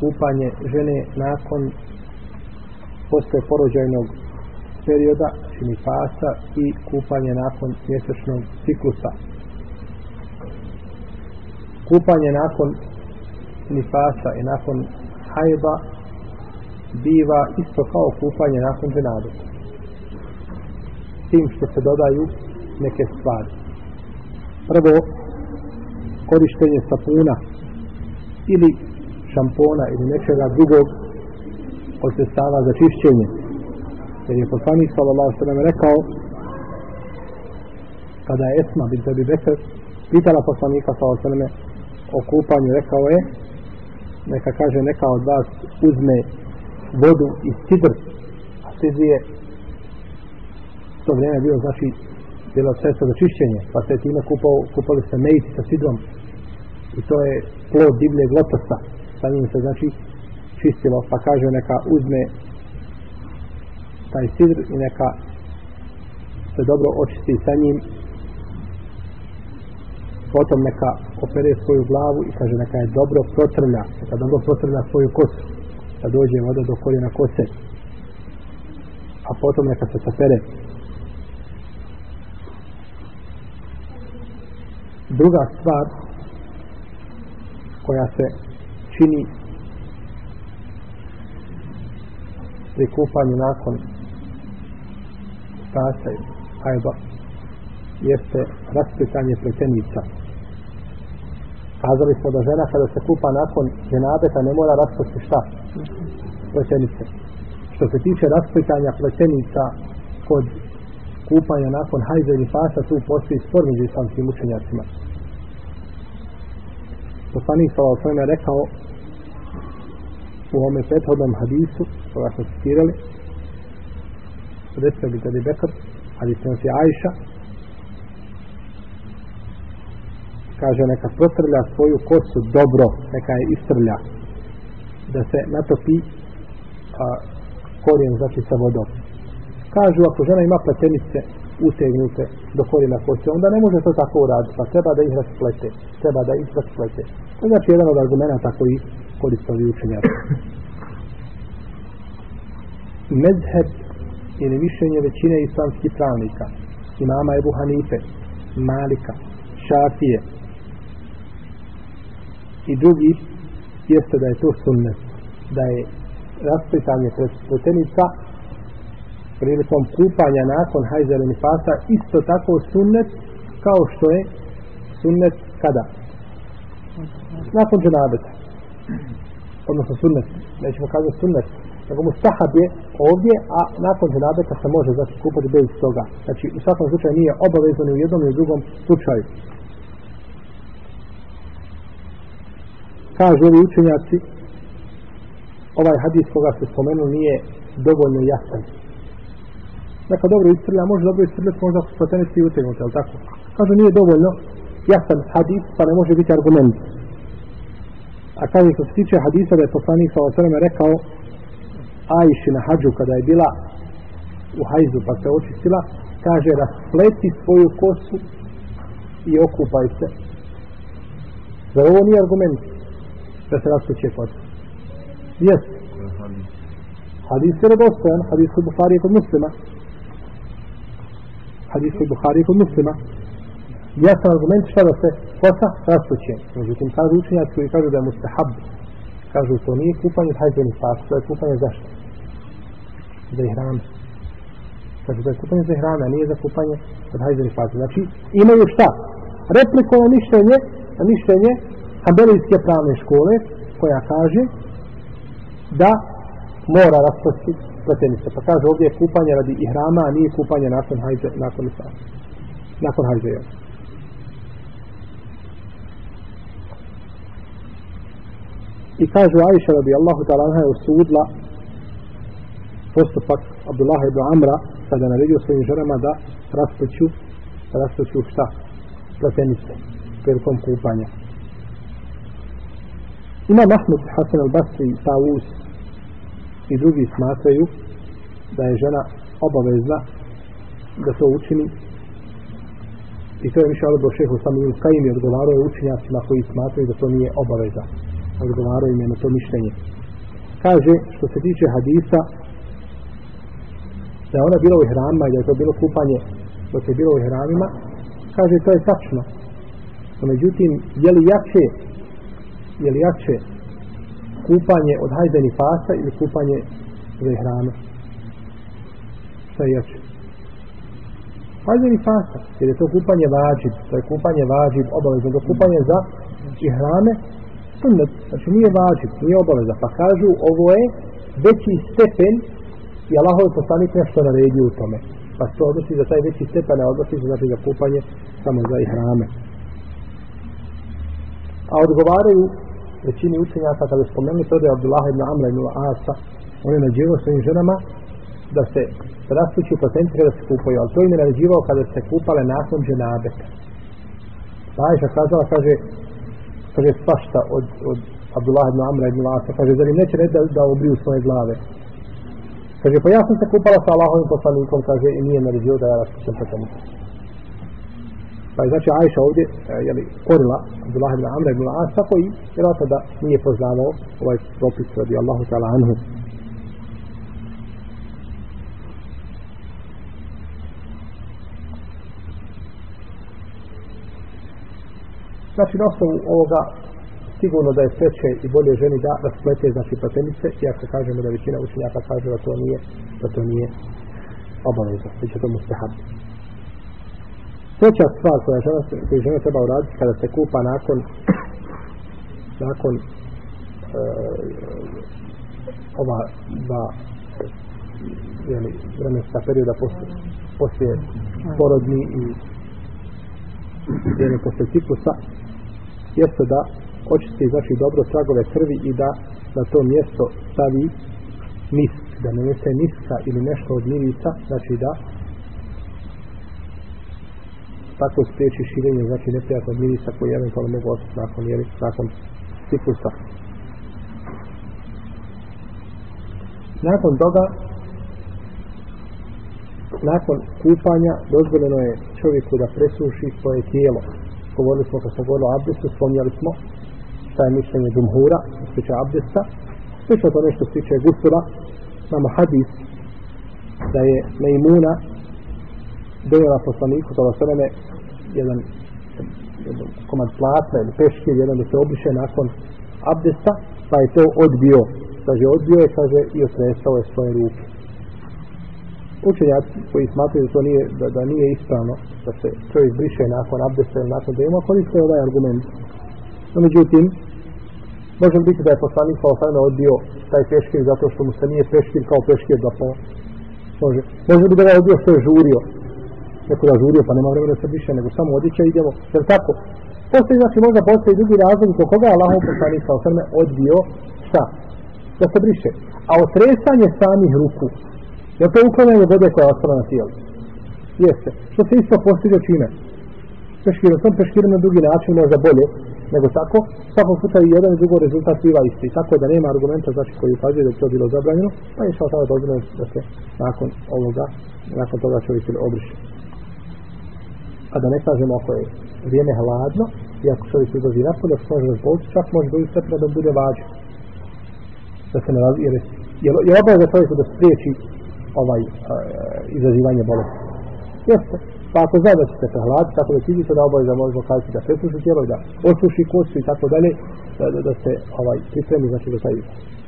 kupanje žene nakon posle porođajnog perioda, čini pasa i kupanje nakon mjesečnog ciklusa. Kupanje nakon nifasa i nakon hajba biva isto kao kupanje nakon ženade. Tim što se dodaju neke stvari. Prvo, korištenje sapuna ili šampona ili nečega drugog od sestava za čišćenje. Jer je poslanik sallallahu sallam rekao kada je Esma bin Zabi Beser pitala poslanika sallallahu sallam o kupanju, rekao je neka kaže neka od vas uzme vodu iz cidr a cidr je to vrijeme bio znači bilo sredstvo za čišćenje pa se time kupao, kupali se mejci sa cidrom i to je plod divljeg lotosa sa njim se znači čistilo, pa kaže neka uzme taj sidr i neka se dobro očisti sa njim potom neka opere svoju glavu i kaže neka je dobro protrlja neka dobro protrlja svoju kosu da dođe voda do korijena kose a potom neka se sapere druga stvar koja se čini pri kupanju nakon stasa ajba jeste raspitanje pletenica. Kazali smo da žena kada se kupa nakon ženabeta ne mora raspoći šta? Pletenice. Što se tiče raspitanja pletenica kod kupanja nakon hajza ili pasa, tu postoji spor među islamskim učenjacima poslanik sa Valsanima rekao u ovome prethodnom hadisu koga smo citirali Recio bi tebi Bekr, ali se nosi Ajša. Kaže, neka protrlja svoju kosu dobro, neka je istrlja. Da se natopi a, korijen, znači sa vodom. Kažu, ako žena ima pletenice, utegnute do korina koće, onda ne može to tako uraditi, pa treba da ih rasplete, treba da ih rasplete. To je znači jedan od argumenta tako i koristovi učenjaci. Medheb ili mišljenje većine islamskih pravnika, imama Ebu Hanife, Malika, Šafije i drugi jeste da je to sunnet, da je raspetanje pretenica pret prilikom kupanja nakon hajzele nifasa isto tako sunnet kao što je sunnet kada? Nakon dženabeta. Odnosno sunnet. Nećemo kazati sunnet. Nego mu stahab je ovdje, a nakon dženabeta se može znači, kupati bez toga. Znači u svakom slučaju nije obavezno ni u jednom ni u drugom slučaju. Kažu ovi učenjaci, ovaj hadis koga se spomenu nije dovoljno jasan neka dobro istrlja, može dobro istrljati, možda su potenici i utegnuti, ali tako? Kažu, nije dovoljno jasan hadis, pa ne može biti argument. A kaže, što se tiče hadisa, da je poslanik sa osvrame ovaj rekao, Ajši na hađu, kada je bila u hajzu, pa se očistila, kaže, raspleti svoju kosu i okupaj se. Za ovo nije argument da se raspleće kosu. Jesi. Hadis je redostojan, hadis je Bukhari kod muslima hadisu Buhari kod muslima. Jasan argument šta da se kosa rastuće. Međutim, kažu učenjaci koji kažu da je mustahab. Kažu, to nije kupanje hajzeni pas, to je kupanje zašto? Za ihrame. Kažu, to je kupanje za ihrame, a nije za kupanje od hajzeni pas. Znači, imaju šta? Repliko na mišljenje, na mišljenje Hanbelijske pravne škole, koja kaže da mora rastuće ispraćeni se. Pa kaže ovdje kupanje radi ihrama, a nije kupanje nakon hajde, nakon nisana. Nakon hajde, jel. I kaže Aisha radi Allahu ta'ala anha je usudla postupak Abdullah ibn Amra kada naredio svojim ženama da raspoću raspoću šta? Platenice prilikom kupanja. Ima Mahmud Hasan al-Basri, Tawus, i drugi smatraju da je žena obavezna da to učini i to je više alebo šeho sam ili kaj im je odgovaraju učinjacima koji smatraju da to nije obaveza odgovaraju im je na to mišljenje kaže što se tiče hadisa da je ona bila u hranima i da je to bilo kupanje dok je bilo u hranima kaže to je tačno međutim je li jače je li jače kupanje od hajdeni pasa ili kupanje ove hrane? Šta je jače? Hajdeni pasa, jer je to kupanje vađib, to je kupanje vađib obavezno, to kupanje za i hrane, sunnet, znači nije vađib, nije obaveza, pa kažu ovo je veći stepen i Allahov poslanik nešto naredi u tome. Pa se to odnosi za taj veći stepen, a odnosi se znači za kupanje samo za i hrane. A odgovaraju većini učenjaka kada spomenu se ovdje Abdullah ibn Amra ibn Asa on je nađivao svojim ženama da se rastući u potenciju kada se kupaju ali to im je nađivao kada se kupale nakon ženabeta pa Aisha kazala kaže kaže svašta od, od Abdullah ibn Amra ibn Asa kaže zar im neće ne da, da obriju svoje glave kaže pa ja sam se kupala sa Allahovim poslanikom kaže i nije nađivao da ja rastućem potenciju Pa je znači Ajša ovdje e, je li korila Abdullah ibn Amr ibn Al-As tako i vjerojatno da nije poznavao ovaj propis radi Allahu ta'ala anhu. Znači, na osnovu ovoga, sigurno da je sreće i bolje ženi da rasplete, znači, patenice, iako kažemo da većina učenjaka kaže da to nije, da to nije obavezno, već je to mu se habiti. Treća stvar koja žena, koju žena treba uraditi kada se kupa nakon nakon e, ova dva jeli, vremenska perioda poslije, poslije porodni i jeli, poslije ciklusa jeste da očisti znači dobro tragove krvi i da na to mjesto stavi mis, da ne nese miska ili nešto od mirica, znači da tako spriječi širenje, znači neprijatno mirisa koji je eventualno mogu ostati nakon, jeli, nakon ciklusa. Nakon toga, nakon kupanja, dozvoljeno je čovjeku da presuši svoje tijelo. Govorili smo, kad smo govorili o abdestu, spomnjali smo šta je mišljenje Dumhura, sviče abdesta. Sviče to nešto sviče Gusula, samo hadis, da je Meimuna, donio na poslaniku za osvrame jedan, jedan komad platna ili peške jedan da se obriše nakon abdesta pa je to odbio kaže odbio je kaže i otresao je svoje ruke učenjaci koji smatruju da to nije da, da nije ispravno da se čovjek briše nakon abdesta ili nakon dema koriste ovaj argument no međutim može biti da je poslanik sa osvrame odbio taj peškir zato što mu se nije peškir kao peškir da po može, može biti da je odbio što je žurio neko je ažurio pa nema vremena sad više, nego samo odjeća i idemo. Jer tako, postoji znači možda postoji drugi razlog zbog koga Allah u poslani sa osrme odbio šta? Da se briše. A otresanje samih ruku, jer to je uklanjanje vode koja je ostala na tijelu. Jeste. Što se isto postiđe čime? Peškirom. Sam peškirom na drugi način možda bolje nego tako. Svako puta i jedan i drugo rezultat biva isti. Tako da nema argumenta znači koji ukazuje da je to bilo zabranjeno. Pa je šao sada dozirano da se nakon ovoga, nakon toga čovjek ili obriše a da ne kažemo ako je vrijeme hladno i ako čovjek izlazi napolje, ako može razboliti, čak može dobiti sve predom bude vađu. Da se ne razli, jer je, je, je obaveza čovjeku da spriječi ovaj, uh, izazivanje bolesti. Jeste, pa ako zna da ćete se hladiti, tako da ćete da obaveza možemo kaziti da presuši tijelo i da osuši kosti i tako dalje, da, da, da se ovaj, pripremi znači da taj izlazi.